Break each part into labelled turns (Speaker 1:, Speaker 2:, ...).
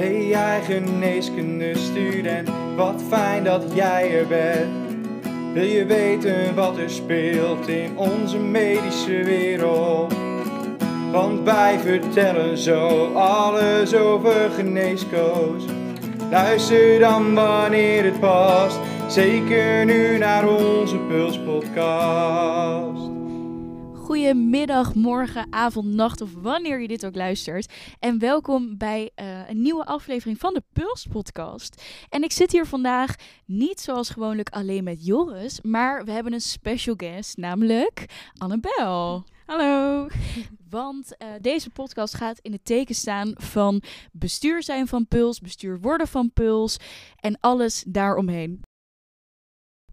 Speaker 1: Hey jij geneeskundestudent, wat fijn dat jij er bent. Wil je weten wat er speelt in onze medische wereld? Want wij vertellen zo alles over geneeskoos. Luister dan wanneer het past, zeker nu naar onze Puls podcast.
Speaker 2: Goedemiddag, morgen, avond, nacht of wanneer je dit ook luistert. En welkom bij eh, een nieuwe aflevering van de Puls Podcast. En ik zit hier vandaag niet zoals gewoonlijk alleen met Joris, maar we hebben een special guest, namelijk Annabel.
Speaker 3: Hallo.
Speaker 2: Want uh, deze podcast gaat in het teken staan van bestuur zijn van Puls, bestuur worden van Puls en alles daaromheen.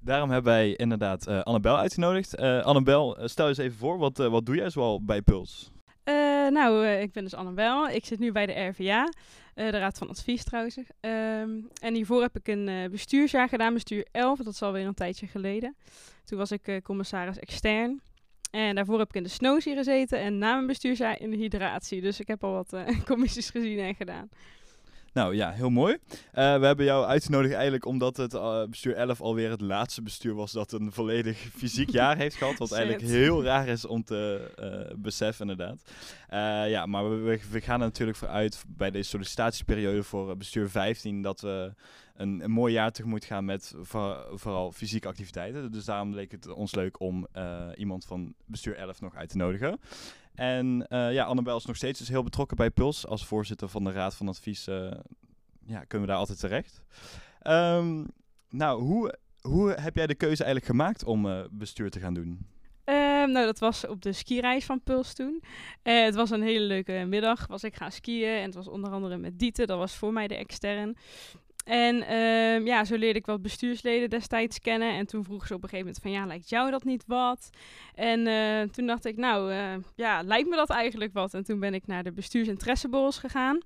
Speaker 4: Daarom hebben wij inderdaad uh, Annabel uitgenodigd. Uh, Annabel, stel eens even voor, wat, wat doe jij zoal bij Puls?
Speaker 3: nou, ik ben dus Annabel. Ik zit nu bij de RVA, de Raad van Advies trouwens. Um, en hiervoor heb ik een bestuursjaar gedaan, bestuur 11, dat is alweer een tijdje geleden. Toen was ik commissaris extern. En daarvoor heb ik in de snowzie gezeten en na mijn bestuursjaar in de hydratie. Dus ik heb al wat commissies gezien en gedaan.
Speaker 4: Nou ja, heel mooi. Uh, we hebben jou uitgenodigd eigenlijk omdat het uh, bestuur 11 alweer het laatste bestuur was dat een volledig fysiek jaar heeft gehad. Wat eigenlijk heel raar is om te uh, beseffen inderdaad. ja, maar we, we, gaan er natuurlijk vooruit bij deze sollicitatieperiode voor bestuur 15 dat we een, een mooi jaar tegemoet gaan met vooral fysieke activiteiten. Dus daarom leek het ons leuk om iemand van bestuur 11 nog uit te nodigen. En uh, ja, Annabel is nog steeds dus heel betrokken bij Puls. Als voorzitter van de Raad van Advies uh, ja, kunnen we daar altijd terecht. Um, nou, hoe, hoe heb jij de keuze eigenlijk gemaakt om uh, bestuur te gaan doen?
Speaker 3: Um, nou, dat was op de skireis van Puls toen. het was een hele leuke middag. Was ik gaan skiën en het was onder andere met Diete. Dat was voor mij de extern. En um, ja, zo leerde ik wat bestuursleden destijds kennen. En toen vroeg ze op een gegeven moment van, ja, lijkt jou dat niet wat? En uh, toen dacht ik, nou, uh, ja, lijkt me dat eigenlijk wat? En toen ben ik naar de bestuursinteresseborrels gegaan.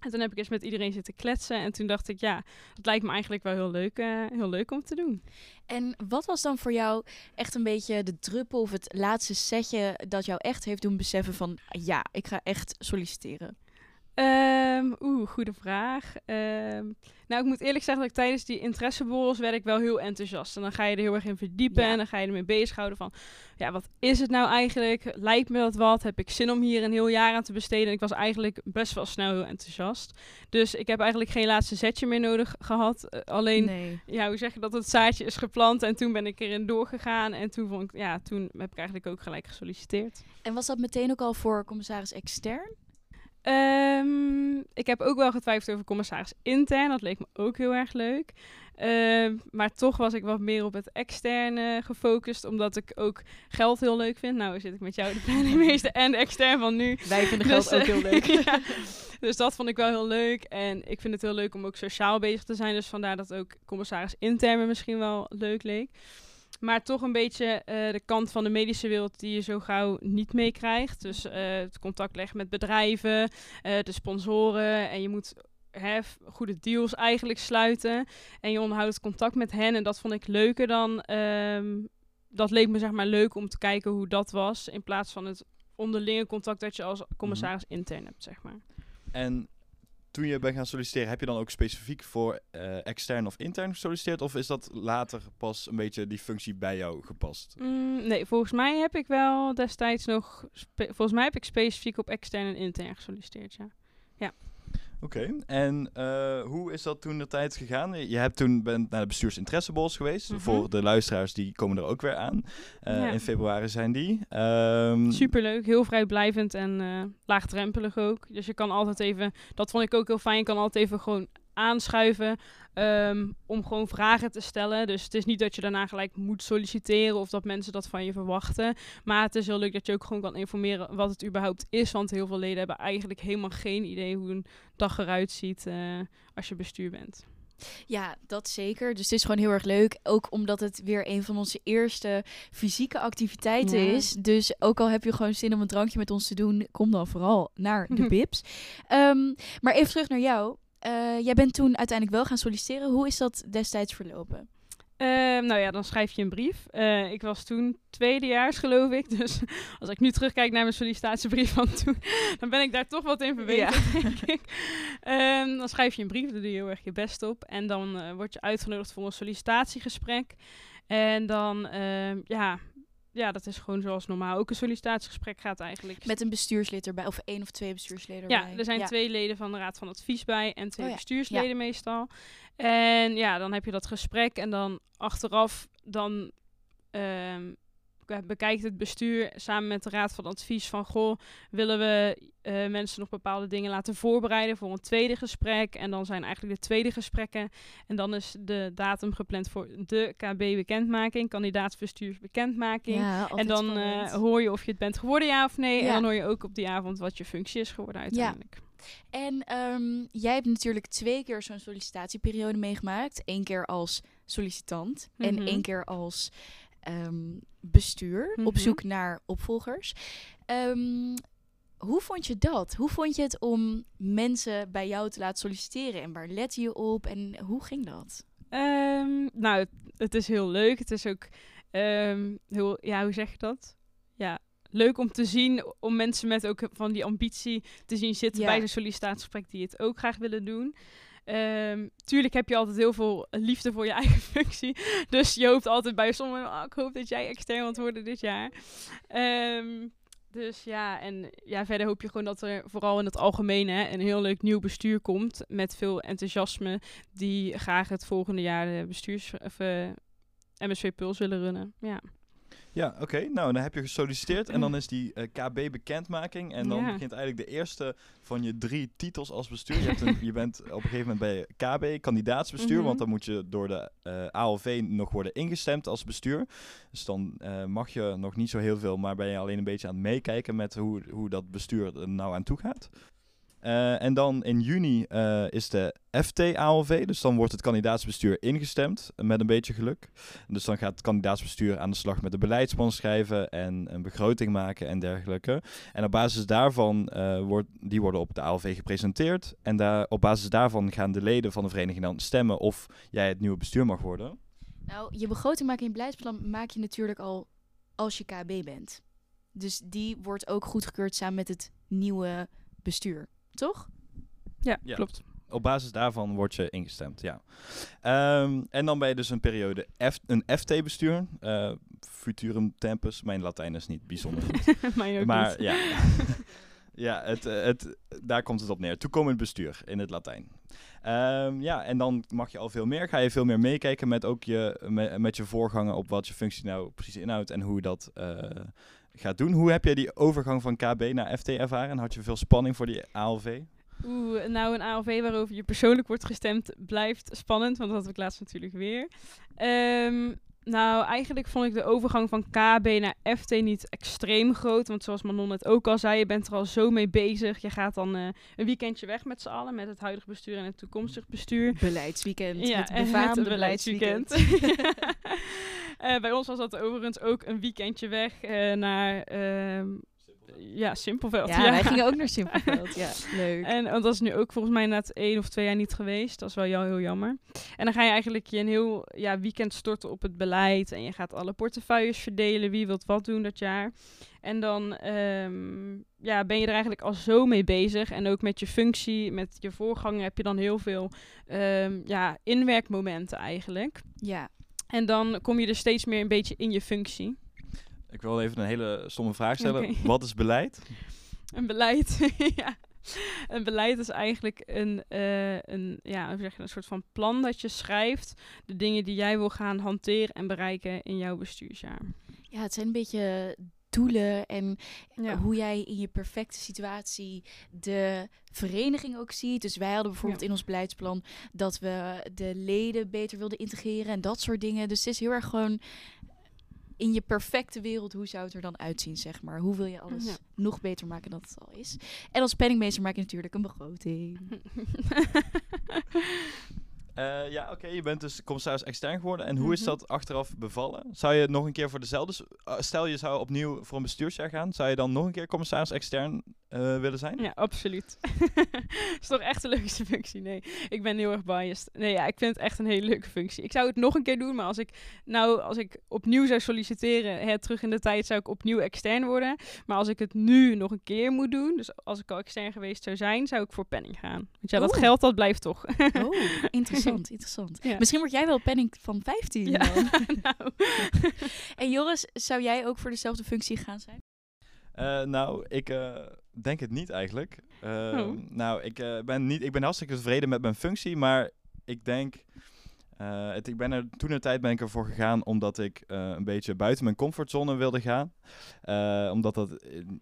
Speaker 3: En toen heb ik eens met iedereen zitten kletsen. En toen dacht ik, ja, het lijkt me eigenlijk wel heel leuk, uh, heel leuk om te doen.
Speaker 2: En wat was dan voor jou echt een beetje de druppel of het laatste setje dat jou echt heeft doen beseffen van, ja, ik ga echt solliciteren?
Speaker 3: Um, Oeh, goede vraag. Um, nou, ik moet eerlijk zeggen dat ik tijdens die interesseborrels werd ik wel heel enthousiast. En dan ga je er heel erg in verdiepen en dan ga je ermee bezighouden van... Ja, wat is het nou eigenlijk? Lijkt me dat wat? Heb ik zin om hier een heel jaar aan te besteden? En ik was eigenlijk best wel snel heel enthousiast. Dus ik heb eigenlijk geen laatste zetje meer nodig gehad. Uh, alleen, nee. ja, hoe zeg je dat? Het zaadje is geplant en toen ben ik erin doorgegaan. En toen, vond ik, ja, toen heb ik eigenlijk ook gelijk gesolliciteerd.
Speaker 2: En was dat meteen ook al voor commissaris extern?
Speaker 3: Um, ik heb ook wel getwijfeld over commissaris intern. Dat leek me ook heel erg leuk. Uh, maar toch was ik wat meer op het externe gefocust, omdat ik ook geld heel leuk vind. Nou zit ik met jou, de planningmeester en extern van nu.
Speaker 2: Wij vinden dus, geld ook heel leuk.
Speaker 3: ja, dus dat vond ik wel heel leuk. En ik vind het heel leuk om ook sociaal bezig te zijn. Dus vandaar dat ook commissaris intern me misschien wel leuk leek. Maar toch een beetje uh, de kant van de medische wereld die je zo gauw niet meekrijgt. Dus uh, het contact leggen met bedrijven, uh, de sponsoren. En je moet hè, goede deals eigenlijk sluiten. En je onderhoudt contact met hen. En dat vond ik leuker dan. Um, dat leek me zeg maar leuk om te kijken hoe dat was. In plaats van het onderlinge contact dat je als commissaris intern hebt, zeg maar.
Speaker 4: En toen je bent gaan solliciteren, heb je dan ook specifiek voor uh, extern of intern gesolliciteerd? Of is dat later pas een beetje die functie bij jou gepast?
Speaker 3: Mm, nee, volgens mij heb ik wel destijds nog... Volgens mij heb ik specifiek op extern en intern gesolliciteerd, ja. Ja.
Speaker 4: Oké, en uh, hoe is dat toen de tijd gegaan? Je hebt toen bent naar de bestuursinteressebos geweest. Mm -hmm. Voor de luisteraars, die komen er ook weer aan. Uh, ja. In februari zijn die.
Speaker 3: Um, Superleuk, heel vrijblijvend en uh, laagdrempelig ook. Dus je kan altijd even, dat vond ik ook heel fijn, je kan altijd even gewoon aanschuiven um, om gewoon vragen te stellen. Dus het is niet dat je daarna gelijk moet solliciteren of dat mensen dat van je verwachten. Maar het is heel leuk dat je ook gewoon kan informeren wat het überhaupt is. Want heel veel leden hebben eigenlijk helemaal geen idee hoe een dag eruit ziet uh, als je bestuur bent.
Speaker 2: Ja, dat zeker. Dus het is gewoon heel erg leuk. Ook omdat het weer een van onze eerste fysieke activiteiten ja. is. Dus ook al heb je gewoon zin om een drankje met ons te doen, kom dan vooral naar de Bips. um, maar even terug naar jou. Uh, jij bent toen uiteindelijk wel gaan solliciteren. Hoe is dat destijds verlopen?
Speaker 3: Ehm, nou ja, dan schrijf je een brief. Eh, ik was toen tweedejaars, geloof ik. Dus als ik nu terugkijk naar mijn sollicitatiebrief van toen, dan ben ik daar toch wat in verbeterd, denk ik. Ehm, dan schrijf je een brief, daar doe je heel erg je best op. En dan uh, word je uitgenodigd voor een sollicitatiegesprek. En dan, ehm, ja, ja, dat is gewoon zoals normaal. Ook een sollicitatiegesprek gaat eigenlijk.
Speaker 2: Met een bestuurslid erbij, of één of twee bestuursleden
Speaker 3: ja, er zijn twee leden van de Raad van Advies bij en twee oh bestuursleden meestal. En ja, dan heb je dat gesprek en dan achteraf dan um, bekijkt het bestuur samen met de Raad van Advies van goh, willen we uh, mensen nog bepaalde dingen laten voorbereiden voor een tweede gesprek. En dan zijn eigenlijk de tweede gesprekken. En dan is de datum gepland voor de KB-bekendmaking, kandidaatsbestuursbekendmaking. Ja, en dan uh, hoor je of je het bent geworden, ja of nee. Ja. En dan hoor je ook op die avond wat je functie is geworden uiteindelijk. Ja.
Speaker 2: En um, jij hebt natuurlijk twee keer zo'n sollicitatieperiode meegemaakt. Eén keer als sollicitant en mhm. één keer als um, bestuur op mhm. zoek naar opvolgers. Um, hoe vond je dat? Hoe vond je het om mensen bij jou te laten solliciteren? En waar let je op? En hoe ging dat?
Speaker 3: Um, nou, het, het, is heel leuk. Het is ook heel, ja, hoe zeg je dat? Ja, leuk om te zien, om mensen met ook van die ambitie te zien zitten bij een sollicitatiegesprek die het ook graag willen doen. Um, tuurlijk heb je altijd heel veel liefde voor je eigen functie. Dus je hoopt altijd bij sommigen, oh, ik hoop dat jij extern wilt worden dit jaar. Um, dus ja, en ja, verder hoop je gewoon dat er vooral in het algemeen hè, een heel leuk nieuw bestuur komt. Met veel enthousiasme. Die graag het volgende jaar de bestuurs, of, eh, MSV Puls willen runnen. Ja.
Speaker 4: Ja, oké. Nou, dan heb je gesolliciteerd en dan is die uh, eh, KB-bekendmaking. En dan begint eigenlijk de eerste van je drie titels als bestuur. Je, hebt een, je bent op een gegeven moment bij KB, kandidaatsbestuur. Mhm. Want dan moet je door de uh, eh, ALV nog worden ingestemd als bestuur. Dus dan uh, mag je nog niet zo heel veel, maar ben je alleen een beetje aan het meekijken met hoe, hoe dat bestuur er nou aan toe gaat. Uh, en dan in juni uh, is de FT-ALV, dus dan wordt het kandidaatsbestuur ingestemd, met een beetje geluk. Dus dan gaat het kandidaatsbestuur aan de slag met de beleidsplan schrijven en een begroting maken en dergelijke. En op basis daarvan uh, wordt, die worden op de ALV gepresenteerd. En daar, op basis daarvan gaan de leden van de vereniging dan stemmen of jij het nieuwe bestuur mag worden.
Speaker 2: Nou, je begroting maken in beleidsplan maak je natuurlijk al als je KB bent. Dus die wordt ook goedgekeurd samen met het nieuwe bestuur. Toch?
Speaker 3: Ja, klopt.
Speaker 4: Op basis daarvan word je ingestemd, ja. Um, en dan ben je dus een periode F, een FT-bestuur. Uh, eh, Futurum Tempus. Mijn Latijn is niet bijzonder goed. maar ja, ja het, eh, het, daar komt het op neer. Toekomend bestuur in het Latijn. Um, ja, en dan mag je al veel meer. Ga je veel meer meekijken met ook je, met, met je voorganger op wat je functie nou precies inhoudt en hoe dat uh, gaat doen. Hoe heb jij die overgang van KB naar FT ervaren? Had je veel spanning voor die ALV?
Speaker 3: Oeh, nou een ALV waarover je persoonlijk wordt gestemd blijft spannend, want dat had ik laatst natuurlijk weer. Um, nou, eigenlijk vond ik de overgang van KB naar FT niet extreem groot. Want zoals Manon het ook al zei, je bent er al zo mee bezig. Je gaat dan uh, een weekendje weg met z'n allen, met het huidige bestuur en het toekomstig bestuur.
Speaker 2: Beleidsweekend.
Speaker 3: Ja, het befaamde beleidsweekend. uh, bij ons was dat overigens ook een weekendje weg uh, naar ehm, ja, Simpelveld.
Speaker 2: Ja, wij gingen ook naar Simpelveld. ja, leuk.
Speaker 3: En want dat is nu ook volgens mij na één of twee jaar niet geweest. Dat is wel jou heel jammer. En dan ga je eigenlijk je een heel ja, weekend storten op het beleid. En je gaat alle portefeuilles verdelen. Wie wilt wat doen dat jaar. En dan um, ja, ben je er eigenlijk al zo mee bezig. En ook met je functie, met je voorganger heb je dan heel veel um, ja, inwerkmomenten eigenlijk.
Speaker 2: Ja.
Speaker 3: En dan kom je er steeds meer een beetje in je functie.
Speaker 4: Ik wil even een hele stomme vraag stellen. Wat is beleid?
Speaker 3: Een beleid, ja. Een beleid is eigenlijk een, uh, een, ja, hoe zeg je, een soort van plan dat je schrijft. De dingen die jij wil gaan hanteren en bereiken in jouw bestuursjaar.
Speaker 2: Ja, het zijn een beetje doelen en hoe jij in je perfecte situatie de vereniging ook ziet. Dus wij hadden bijvoorbeeld in ons beleidsplan dat we de leden beter wilden integreren en dat soort dingen. Dus het is heel erg gewoon in je perfecte wereld, hoe zou het er dan uitzien, zeg maar? Hoe wil je alles nog beter maken dan het al is? En als penningmeester maak je natuurlijk een begroting.
Speaker 4: Uh, ja, oké, je bent dus commissaris extern geworden. En hoe is mhm. dat achteraf bevallen? Zou je nog een keer voor dezelfde... Uh, stel je zou opnieuw voor een bestuursjaar gaan. Zou je dan nog een keer commissaris extern uh, willen zijn?
Speaker 3: Ja, absoluut. is toch echt een leukste functie? Nee, ik ben heel erg biased. Nee, ja, ik vind het echt een hele leuke functie. Ik zou het nog een keer doen, maar als ik nou, als ik opnieuw zou solliciteren, hè, terug in de tijd, zou ik opnieuw extern worden. Maar als ik het nu nog een keer moet doen, dus als ik al extern geweest zou zijn, zou ik voor penning gaan. Want ja, dat geld, dat blijft toch.
Speaker 2: oh, interessant, interessant. Misschien word jij wel penning van 15. Ja, nou. en Joris, zou jij ook voor dezelfde functie gaan zijn?
Speaker 4: Uh, nou, ik uh, denk het niet eigenlijk. Uh, oh. Nou, ik, ben niet, ik ben hartstikke tevreden met mijn functie, maar ik denk... Het, ik ben er, toen een tijd ben ik ervoor gegaan omdat ik een beetje buiten mijn comfortzone wilde gaan. omdat dat,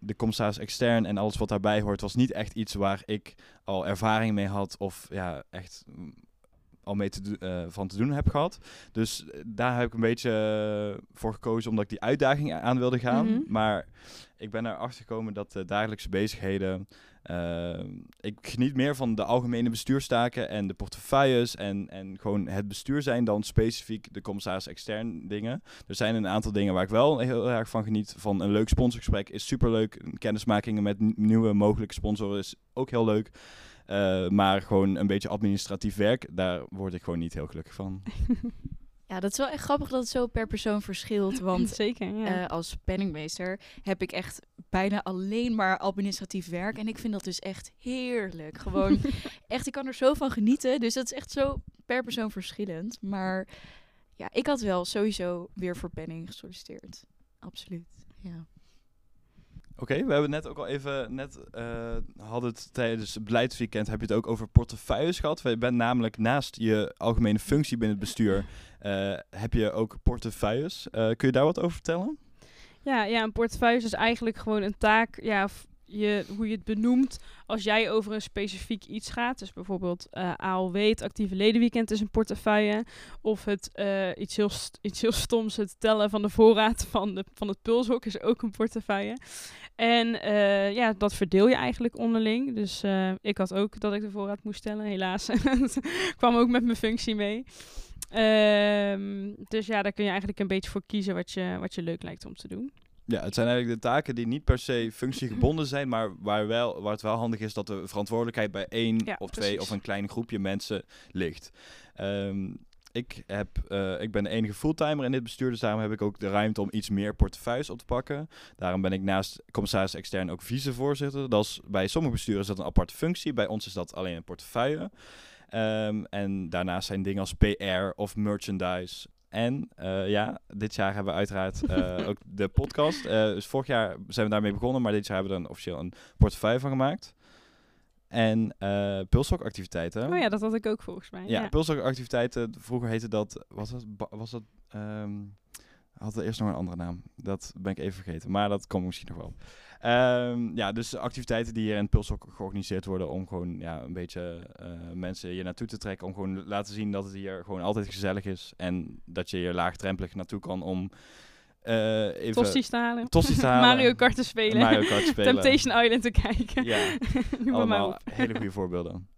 Speaker 4: de commissaris extern en alles wat daarbij hoort, was niet echt iets waar ik al ervaring mee had of ja, echt al mee te uh, van te doen heb gehad. Dus daar heb ik een beetje voor gekozen omdat ik die uitdaging aan wilde gaan. Mhm. Maar ik ben erachter gekomen dat de dagelijkse bezigheden. Uh, ik geniet meer van de algemene bestuurstaken en de portefeuilles en, en gewoon het bestuur zijn dan specifiek de commissaris extern dingen. Er zijn een aantal dingen waar ik wel heel erg van geniet. Van een leuk sponsorgesprek is superleuk. Kennismakingen met nieuwe mogelijke sponsoren is ook heel leuk. Uh, maar gewoon een beetje administratief werk, daar word ik gewoon niet heel gelukkig van.
Speaker 2: Ja, dat is wel echt grappig dat het zo per persoon verschilt. Want
Speaker 3: Zeker, ja.
Speaker 2: uh, als penningmeester heb ik echt bijna alleen maar administratief werk. En ik vind dat dus echt heerlijk. Gewoon echt, ik kan er zo van genieten. Dus dat is echt zo per persoon verschillend. Maar ja, ik had wel sowieso weer voor penning gesolliciteerd. Absoluut, ja.
Speaker 4: Oké, we hebben net ook al even, net uh, het tijdens het beleidsweekend, heb je het ook over portefeuilles gehad. Je bent namelijk naast je algemene functie binnen het bestuur, uh, heb je ook portefeuilles. Uh, kun je daar wat over vertellen?
Speaker 3: Ja, ja, een portefeuille is eigenlijk gewoon een taak ja, je, hoe je het benoemt als jij over een specifiek iets gaat. Dus bijvoorbeeld uh, ALW, het actieve ledenweekend is een portefeuille. Of het, uh, iets, heel iets heel stoms, het tellen van de voorraad van, de, van het pulshok is ook een portefeuille. En uh, ja, dat verdeel je eigenlijk onderling. Dus ik had ook dat ik de voorraad moest tellen, helaas. kwam ook met mijn functie mee. Um, dus ja, daar kun je eigenlijk een beetje voor kiezen wat je, wat je leuk lijkt om te doen.
Speaker 4: Ja, het zijn eigenlijk de taken die niet per se functiegebonden zijn, maar waar, wel, waar het wel handig is dat de verantwoordelijkheid bij één of twee of een klein groepje mensen ligt. Um, ik, heb, uh, ik ben de enige fulltimer in dit bestuur, dus daarom heb ik ook de ruimte om iets meer portefeuilles op te pakken. Daarom ben ik naast commissaris extern ook vicevoorzitter. Dat is, bij sommige besturen is dat een aparte functie, bij ons is dat alleen een portefeuille. Um, en daarnaast zijn dingen als PR of merchandise en uh, ja, dit jaar hebben we uiteraard uh, ook de podcast. Uh, dus vorig jaar zijn we daarmee begonnen, maar dit jaar hebben we er officieel een portefeuille van gemaakt. En uh, pulsokactiviteiten.
Speaker 3: Oh ja, dat had ik ook volgens mij.
Speaker 4: Ja, ja. pulsokactiviteiten. Vroeger heette dat. Was dat. Was dat um, had er eerst nog een andere naam. Dat ben ik even vergeten. Maar dat komt misschien nog wel. Um, ja, dus activiteiten die hier in Pulsok georganiseerd worden om gewoon ja, een beetje uh, mensen hier naartoe te trekken. Om gewoon laten zien dat het hier gewoon altijd gezellig is. En dat je hier laagdrempelig naartoe kan om
Speaker 3: uh, even Tossies te halen.
Speaker 4: Tossies te halen.
Speaker 3: Mario Kart te spelen.
Speaker 4: Mario Kart spelen.
Speaker 3: Temptation Island te kijken.
Speaker 4: Ja, allemaal hele goede voorbeelden.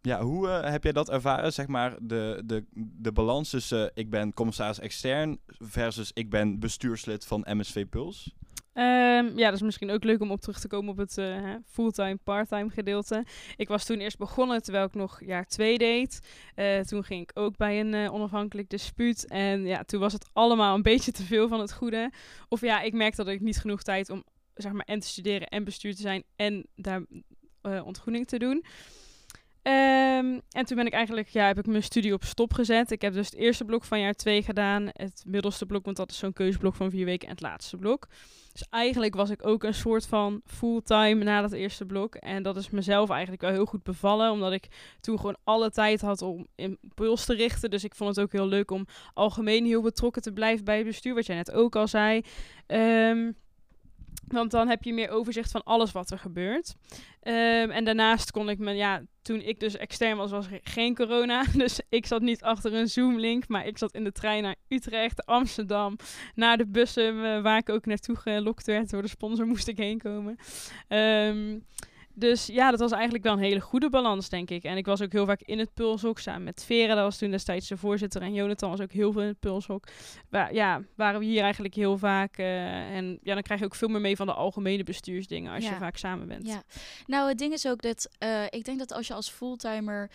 Speaker 4: Ja, hoe uh, heb jij dat ervaren, zeg maar, de, de, de balans tussen uh, ik ben commissaris extern versus ik ben bestuurslid van MSV Puls?
Speaker 3: Um, ja, dat is misschien ook leuk om op terug te komen op het uh, fulltime, parttime gedeelte. Ik was toen eerst begonnen terwijl ik nog jaar 2 deed. Uh, toen ging ik ook bij een uh, onafhankelijk dispuut. En ja, toen was het allemaal een beetje te veel van het goede. Of ja, ik merkte dat ik niet genoeg tijd om zeg maar en te studeren en bestuur te zijn en daar ontgroening te doen. Um, en toen ben ik eigenlijk, ja, heb ik mijn studie op stop gezet. Ik heb dus het eerste blok van jaar 2 gedaan, het middelste blok, want dat is zo'n keuzeblok van vier weken, en het laatste blok. Dus eigenlijk was ik ook een soort van fulltime na dat eerste blok. En dat is mezelf eigenlijk wel heel goed bevallen, omdat ik toen gewoon alle tijd had om impuls te richten. Dus ik vond het ook heel leuk om algemeen heel betrokken te blijven bij het bestuur, wat jij net ook al zei. Um, want dan heb je meer overzicht van alles wat er gebeurt. Um, en daarnaast kon ik me, ja, toen ik dus extern was, was er geen corona. Dus ik zat niet achter een Zoom-link, maar ik zat in de trein naar Utrecht, Amsterdam, naar de bussen waar ik ook naartoe gelokt werd. Door de sponsor moest ik heen komen. Um, Dus ja, dat was eigenlijk wel een hele goede balans, denk ik. En ik was ook heel vaak in het pulshok samen met Vera. Dat was toen destijds de voorzitter. En Jonathan was ook heel veel in het pulshok. Waar, ja, waren we hier eigenlijk heel vaak. eh, en ja, dan krijg je ook veel meer mee van de algemene bestuursdingen als
Speaker 2: Ja.
Speaker 3: je vaak samen bent.
Speaker 2: Ja, nou het ding is ook dat eh, ik denk dat als je als fulltimer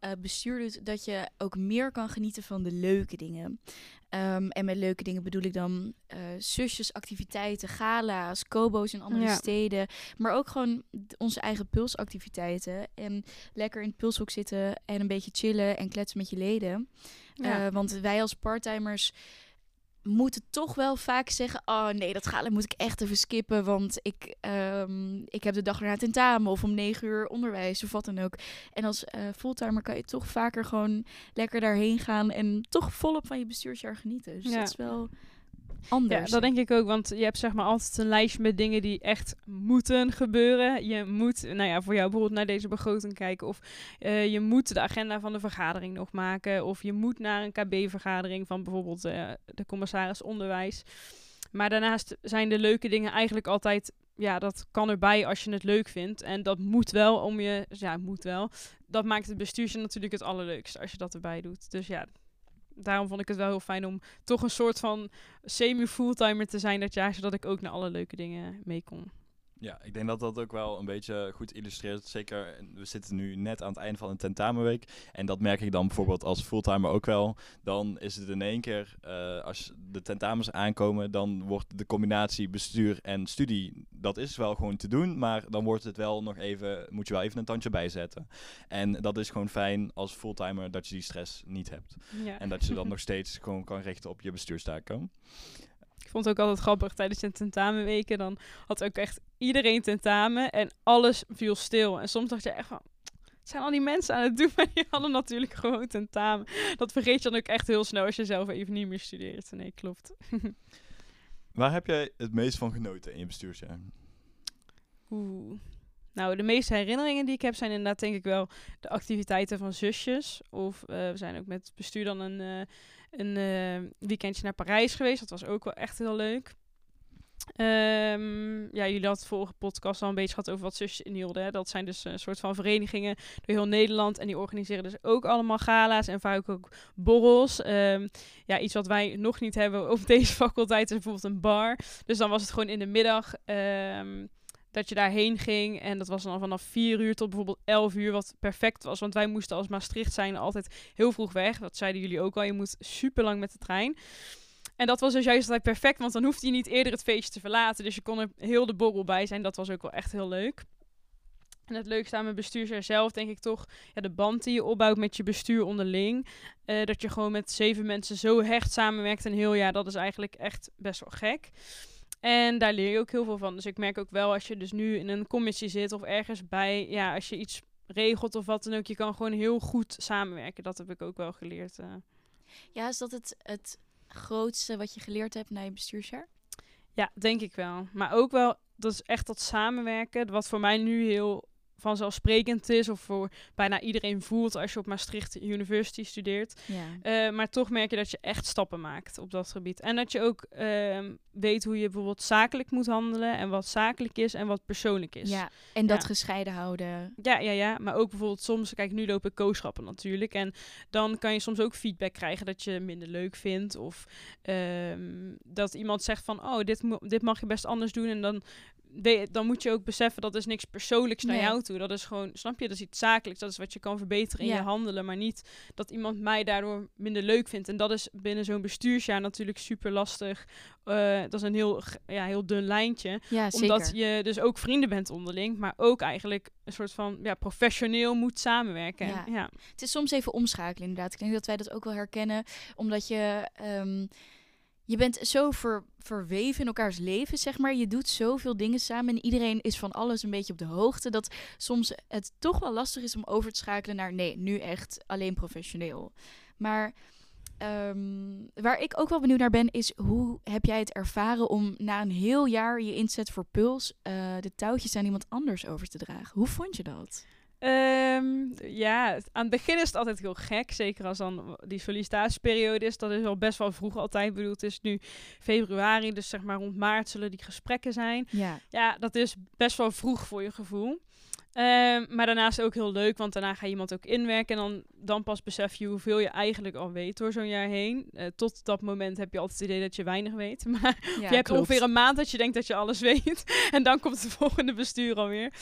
Speaker 2: eh bestuur doet, dat je ook meer kan genieten van de leuke dingen. Ehm, en met leuke dingen bedoel ik dan eh zusjes, activiteiten, gala's, kobo's in andere
Speaker 3: Ja.
Speaker 2: steden. Maar ook gewoon onze eigen pulsactiviteiten. En lekker in het pulshok zitten en een beetje chillen en kletsen met je leden.
Speaker 3: Ja.
Speaker 2: Eh, want wij als parttimers moeten toch wel vaak zeggen... oh nee, dat gala moet ik echt even skippen... want ik, ehm, ik heb de dag erna tentamen... of om negen uur onderwijs of wat dan ook. En als eh, fulltimer kan je toch vaker gewoon lekker daarheen gaan... en toch volop van je bestuursjaar genieten. Dus
Speaker 3: Ja.
Speaker 2: dat is wel
Speaker 3: Ja,
Speaker 2: anders.
Speaker 3: dat denk ik ook, want je hebt zeg maar altijd een lijstje met dingen die echt moeten gebeuren. Je moet, nou ja, voor jou bijvoorbeeld naar deze begroting kijken, of eh, je moet de agenda van de vergadering nog maken, of je moet naar een KB-vergadering van bijvoorbeeld eh, de commissaris onderwijs. Maar daarnaast zijn de leuke dingen eigenlijk altijd, ja, dat kan erbij als je het leuk vindt. En dat moet wel om je, ja, moet wel. Dat maakt het bestuursje natuurlijk het allerleukste als je dat erbij doet. Dus ja, daarom vond ik het wel heel fijn om toch een soort van semi-fulltimer te zijn dat jaar, zodat ik ook naar alle leuke dingen mee kon.
Speaker 4: Ja, ik denk dat dat ook wel een beetje goed illustreert. Zeker, we zitten nu net aan het einde van een tentamenweek. En dat merk ik dan bijvoorbeeld als fulltimer ook wel. Dan is het in één keer, eh, als de tentamens aankomen, dan wordt de combinatie bestuur en studie, dat is wel gewoon te doen. Maar dan wordt het wel nog even, moet je wel even een tandje bijzetten. En dat is gewoon fijn als fulltimer dat je die stress niet hebt.
Speaker 3: Ja.
Speaker 4: En dat je dan nog steeds gewoon kan richten op je bestuurstaken.
Speaker 3: Ik vond het ook altijd grappig tijdens de tentamenweken. Dan had ook echt iedereen tentamen en alles viel stil. En soms dacht je echt van, zijn al die mensen aan het doen, maar die hadden natuurlijk gewoon tentamen. Dat vergeet je dan ook echt heel snel als je zelf even niet meer studeert. Nee, klopt.
Speaker 4: Waar heb jij het meest van genoten in je bestuursjaar?
Speaker 3: Oeh. Nou, de meeste herinneringen die ik heb zijn inderdaad denk ik wel de activiteiten van zusjes. Of eh, we zijn ook met het bestuur dan een, eh, een eh, weekendje naar Parijs geweest. Dat was ook wel echt heel leuk. Ehm, ja, jullie hadden vorige podcast al een beetje gehad over wat zusjes inhielden. Hè. Dat zijn dus een soort van verenigingen door heel Nederland. En die organiseren dus ook allemaal gala's en vaak ook borrels. Ehm, ja, iets wat wij nog niet hebben op deze faculteit is bijvoorbeeld een bar. Dus dan was het gewoon in de middag ehm, dat je daarheen ging. En dat was dan vanaf 4 uur tot bijvoorbeeld 11 uur, wat perfect was. Want wij moesten als Maastricht zijn altijd heel vroeg weg. Dat zeiden jullie ook al. Je moet super lang met de trein. En dat was dus juist altijd perfect, want dan hoefde je niet eerder het feestje te verlaten. Dus je kon er heel de borrel bij zijn. Dat was ook wel echt heel leuk. En het leukste aan mijn bestuursjaar zelf, denk ik toch, ja, de band die je opbouwt met je bestuur onderling. Eh, dat je gewoon met zeven mensen zo hecht samenwerkt een heel jaar, dat is eigenlijk echt best wel gek. En daar leer je ook heel veel van. Dus ik merk ook wel als je dus nu in een commissie zit of ergens bij, ja, als je iets regelt of wat dan ook, je kan gewoon heel goed samenwerken. Dat heb ik ook wel geleerd. eh.
Speaker 2: Ja, is dat het, het grootste wat je geleerd hebt na je bestuursjaar?
Speaker 3: Ja, denk ik wel. Maar ook wel, dat is echt dat samenwerken, wat voor mij nu heel vanzelfsprekend is, of voor bijna iedereen voelt als je op Maastricht University studeert.
Speaker 2: Ja.
Speaker 3: Eh, maar toch merk je dat je echt stappen maakt op dat gebied. En dat je ook ehm, weet hoe je bijvoorbeeld zakelijk moet handelen en wat zakelijk is en wat persoonlijk is.
Speaker 2: ja, en dat
Speaker 3: Ja.
Speaker 2: gescheiden houden.
Speaker 3: Ja, ja, ja. Maar ook bijvoorbeeld soms, kijk, nu lopen kooschappen natuurlijk. En dan kan je soms ook feedback krijgen dat je minder leuk vindt. Of ehm, dat iemand zegt van, oh, dit, dit mag je best anders doen. En dan, we- dan moet je ook beseffen, dat is niks persoonlijks naar
Speaker 2: Nee.
Speaker 3: jou toe. Dat is gewoon, snap je, dat is iets zakelijks. Dat is wat je kan verbeteren in
Speaker 2: Ja.
Speaker 3: je handelen. Maar niet dat iemand mij daardoor minder leuk vindt. En dat is binnen zo'n bestuursjaar natuurlijk super lastig. Eh, dat is een heel, ja, heel dun lijntje
Speaker 2: Ja,
Speaker 3: omdat je dus ook vrienden bent onderling, maar ook eigenlijk een soort van ja, professioneel moet samenwerken.
Speaker 2: Ja.
Speaker 3: Ja.
Speaker 2: Het is soms even omschakelen, inderdaad. Ik denk dat wij dat ook wel herkennen. Omdat je... ehm, je bent zo ver, verweven in elkaars leven, zeg maar. Je doet zoveel dingen samen en iedereen is van alles een beetje op de hoogte. Dat soms het toch wel lastig is om over te schakelen naar... nee, nu echt alleen professioneel. Maar ehm, waar ik ook wel benieuwd naar ben, is hoe heb jij het ervaren om na een heel jaar je inzet voor Puls eh, de touwtjes aan iemand anders over te dragen? Hoe vond je dat?
Speaker 3: Ehm, ja, aan het begin is het altijd heel gek. Zeker als dan die sollicitatieperiode is. Dat is al best wel vroeg altijd. Ik bedoel, het is nu februari, dus zeg maar rond maart zullen die gesprekken zijn.
Speaker 2: Ja,
Speaker 3: Ja, dat is best wel vroeg voor je gevoel. Ehm, maar daarnaast ook heel leuk, want daarna ga je iemand ook inwerken. En dan, dan pas besef je hoeveel je eigenlijk al weet door zo'n jaar heen. Uh, tot dat moment heb je altijd het idee dat je weinig weet. Maar je hebt ongeveer een maand dat je denkt dat je alles weet. en dan komt het volgende bestuur alweer.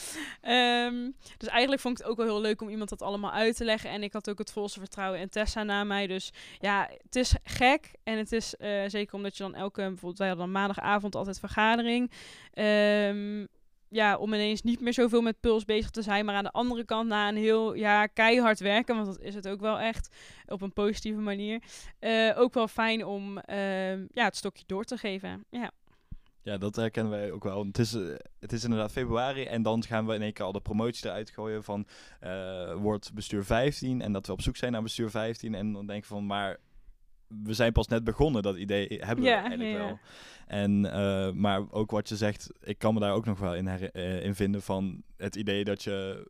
Speaker 3: Um, dus eigenlijk vond ik het ook wel heel leuk om iemand dat allemaal uit te leggen. En ik had ook het volste vertrouwen in Tessa na mij. Dus ja, het is gek. En het is uh, zeker omdat je dan elke, bijvoorbeeld wij hadden dan maandagavond altijd vergadering. Um, ja, om ineens niet meer zoveel met puls bezig te zijn. Maar aan de andere kant, na een heel jaar keihard werken, want dat is het ook wel echt op een positieve manier. Uh, ook wel fijn om uh, ja, het stokje door te geven. Ja.
Speaker 4: Ja, dat herkennen wij ook wel. Het is, uh, het is inderdaad februari en dan gaan we in één keer al de promotie eruit gooien van uh, wordt bestuur 15 en dat we op zoek zijn naar bestuur 15 en dan denk ik van maar we zijn pas net begonnen, dat idee hebben we eigenlijk ja. wel. En, uh, maar ook wat je zegt, ik kan me daar ook nog wel in, uh, in vinden van het idee dat je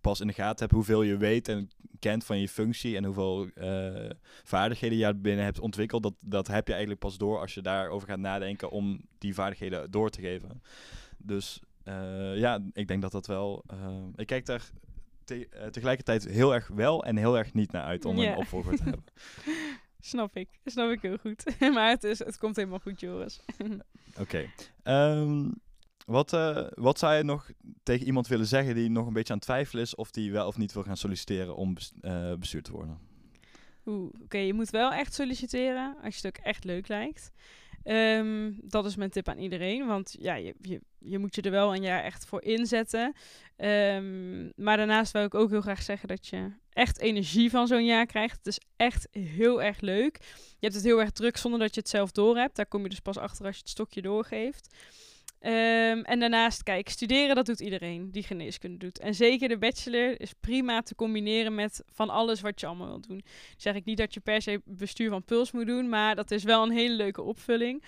Speaker 4: pas in de gaten hebt hoeveel je weet en kent van je functie en hoeveel uh, vaardigheden je binnen hebt ontwikkeld. Dat, dat heb je eigenlijk pas door als je daarover gaat nadenken om die vaardigheden door te geven. Dus ja, ik denk dat dat wel. ik kijk daar te tegelijkertijd heel erg wel en heel erg niet naar uit om een opvolger te hebben.
Speaker 3: Snap ik. Snap ik heel goed. maar het, is, het komt helemaal goed, Joris.
Speaker 4: Oké. Okay. Um, wat, uh, wat zou je nog tegen iemand willen zeggen die nog een beetje aan het twijfelen is of die wel of niet wil gaan solliciteren om uh, bestuur te worden?
Speaker 3: Oké. Okay, je moet wel echt solliciteren als je het ook echt leuk lijkt. Um, dat is mijn tip aan iedereen. Want ja, je, je, je, moet je er wel een jaar echt voor inzetten. Um, maar daarnaast wil ik ook heel graag zeggen dat je echt energie van zo'n jaar krijgt. Het is echt heel erg leuk. Je hebt het heel erg druk zonder dat je het zelf door hebt. Daar kom je dus pas achter als je het stokje doorgeeft. Um, en daarnaast, kijk, studeren dat doet iedereen die geneeskunde doet. En zeker de bachelor is prima te combineren met van alles wat je allemaal wilt doen. Zeg ik niet dat je per se bestuur van puls moet doen, maar dat is wel een hele leuke opvulling.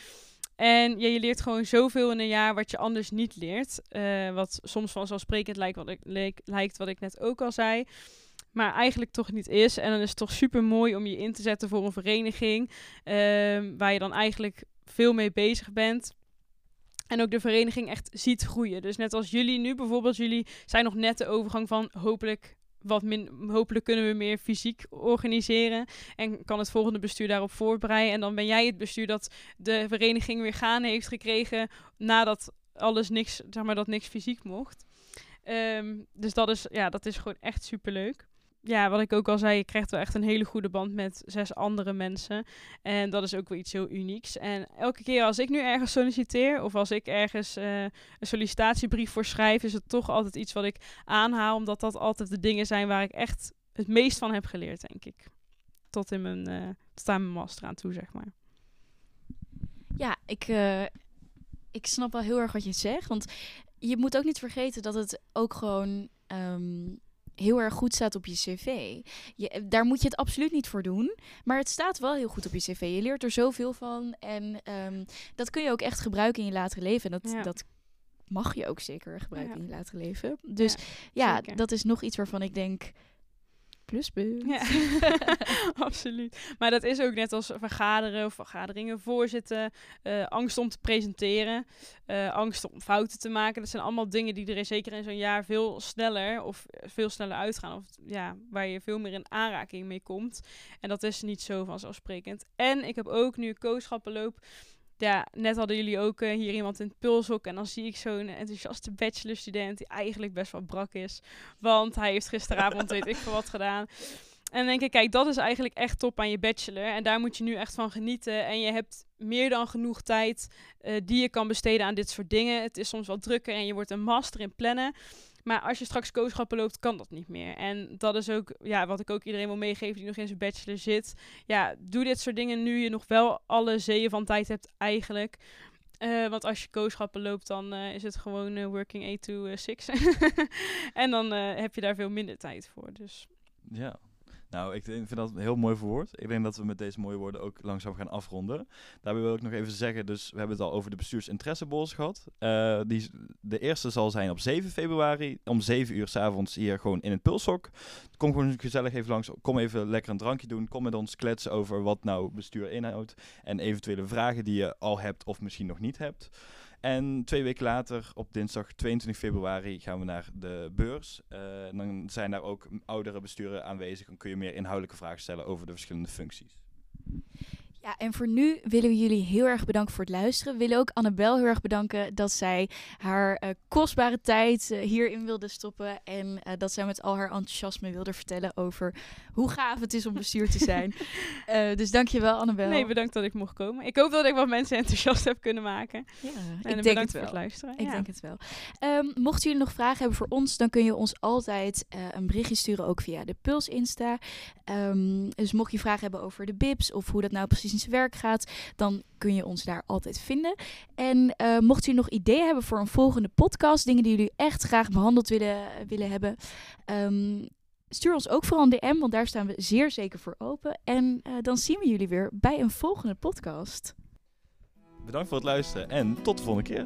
Speaker 3: En ja, je leert gewoon zoveel in een jaar wat je anders niet leert. Uh, wat soms vanzelfsprekend lijkt wat, ik, lijkt, wat ik net ook al zei. Maar eigenlijk toch niet is. En dan is het toch super mooi om je in te zetten voor een vereniging. Uh, waar je dan eigenlijk veel mee bezig bent. En ook de vereniging echt ziet groeien. Dus net als jullie nu bijvoorbeeld, jullie zijn nog net de overgang van hopelijk wat min, hopelijk kunnen we meer fysiek organiseren. En kan het volgende bestuur daarop voorbereiden. En dan ben jij het bestuur dat de vereniging weer gaan heeft gekregen. Nadat alles niks, zeg maar, dat niks fysiek mocht. Um, dus dat is, ja, dat is gewoon echt super leuk ja, wat ik ook al zei, je krijgt wel echt een hele goede band met zes andere mensen. En dat is ook wel iets heel unieks. En elke keer als ik nu ergens solliciteer of als ik ergens uh, een sollicitatiebrief voor schrijf, is het toch altijd iets wat ik aanhaal, omdat dat altijd de dingen zijn waar ik echt het meest van heb geleerd, denk ik. Tot, in mijn, uh, tot aan mijn master aan toe, zeg maar.
Speaker 2: Ja, ik, uh, ik snap wel heel erg wat je zegt. Want je moet ook niet vergeten dat het ook gewoon um, heel erg goed staat op je cv. Je, eh, daar moet je het absoluut niet voor doen. Maar het staat wel heel goed op je cv. Je leert er zoveel van. En um, dat kun je ook echt gebruiken in je latere leven. En dat, ja. dat mag je ook zeker gebruiken ja. in je latere leven. Dus ja, ja dat is nog iets waarvan ik denk pluspunt. Ja,
Speaker 3: absoluut. Maar dat is ook net als vergaderen of vergaderingen voorzitten. Uh, angst om te presenteren. Uh, angst om fouten te maken. Dat zijn allemaal dingen die er zeker in zo'n jaar veel sneller of veel sneller uitgaan. Of ja, waar je veel meer in aanraking mee komt. En dat is niet zo vanzelfsprekend. En ik heb ook nu kooschappen loop ja, net hadden jullie ook uh, hier iemand in het pulshok. En dan zie ik zo'n enthousiaste bachelorstudent die eigenlijk best wel brak is. Want hij heeft gisteravond weet ik veel wat gedaan. En dan denk ik, kijk, dat is eigenlijk echt top aan je bachelor. En daar moet je nu echt van genieten. En je hebt meer dan genoeg tijd uh, die je kan besteden aan dit soort dingen. Het is soms wat drukker en je wordt een master in plannen. Maar als je straks kooschappen loopt, kan dat niet meer. En dat is ook ja, wat ik ook iedereen wil meegeven die nog in zijn bachelor zit. Ja, doe dit soort dingen nu je nog wel alle zeeën van tijd hebt eigenlijk. Uh, want als je kooschappen loopt, dan uh, is het gewoon uh, working 8 to 6. en dan heb je daar veel minder tijd voor. Dus.
Speaker 4: Ja, nou, ik vind dat heel mooi verwoord. Ik denk dat we met deze mooie woorden ook langzaam gaan afronden. Daarbij wil ik nog even zeggen, dus we hebben het al over de bestuursinteressebos gehad. Uh, die, de eerste zal zijn op 7 februari, om 7 uur s avonds hier gewoon in het Pulshok. Kom gewoon gezellig even langs, kom even lekker een drankje doen. Kom met ons kletsen over wat nou bestuur inhoudt en eventuele vragen die je al hebt of misschien nog niet hebt. En twee weken later, op dinsdag 22 februari, gaan we naar de beurs. Uh, dan zijn daar ook oudere besturen aanwezig en kun je meer inhoudelijke vragen stellen over de verschillende functies.
Speaker 2: Ja, en voor nu willen we jullie heel erg bedanken voor het luisteren. We willen ook Annabel heel erg bedanken dat zij haar uh, kostbare tijd uh, hierin wilde stoppen. En uh, dat zij met al haar enthousiasme wilde vertellen over hoe gaaf het is om bestuur te zijn. dus dankjewel Annabel.
Speaker 3: Nee, bedankt dat ik mocht komen. Ik hoop dat ik wat mensen enthousiast heb kunnen maken.
Speaker 2: Ja,
Speaker 3: en
Speaker 2: ik denk
Speaker 3: het
Speaker 2: wel.
Speaker 3: voor het luisteren.
Speaker 2: Ik
Speaker 3: ja.
Speaker 2: denk het wel. Um, mochten jullie nog vragen hebben voor ons, dan kun je ons altijd een berichtje sturen, ook via de Puls Insta. Um, dus mocht je vragen hebben over de BIPs of hoe dat nou precies in werk gaat, dan kun je ons daar altijd vinden. En uh, mocht u nog ideeën hebben voor een volgende podcast, dingen die jullie echt graag behandeld willen, willen hebben, um, stuur ons ook vooral een DM, want daar staan we zeer zeker voor open. En uh, dan zien we jullie weer bij een volgende podcast.
Speaker 4: Bedankt voor het luisteren en tot de volgende keer.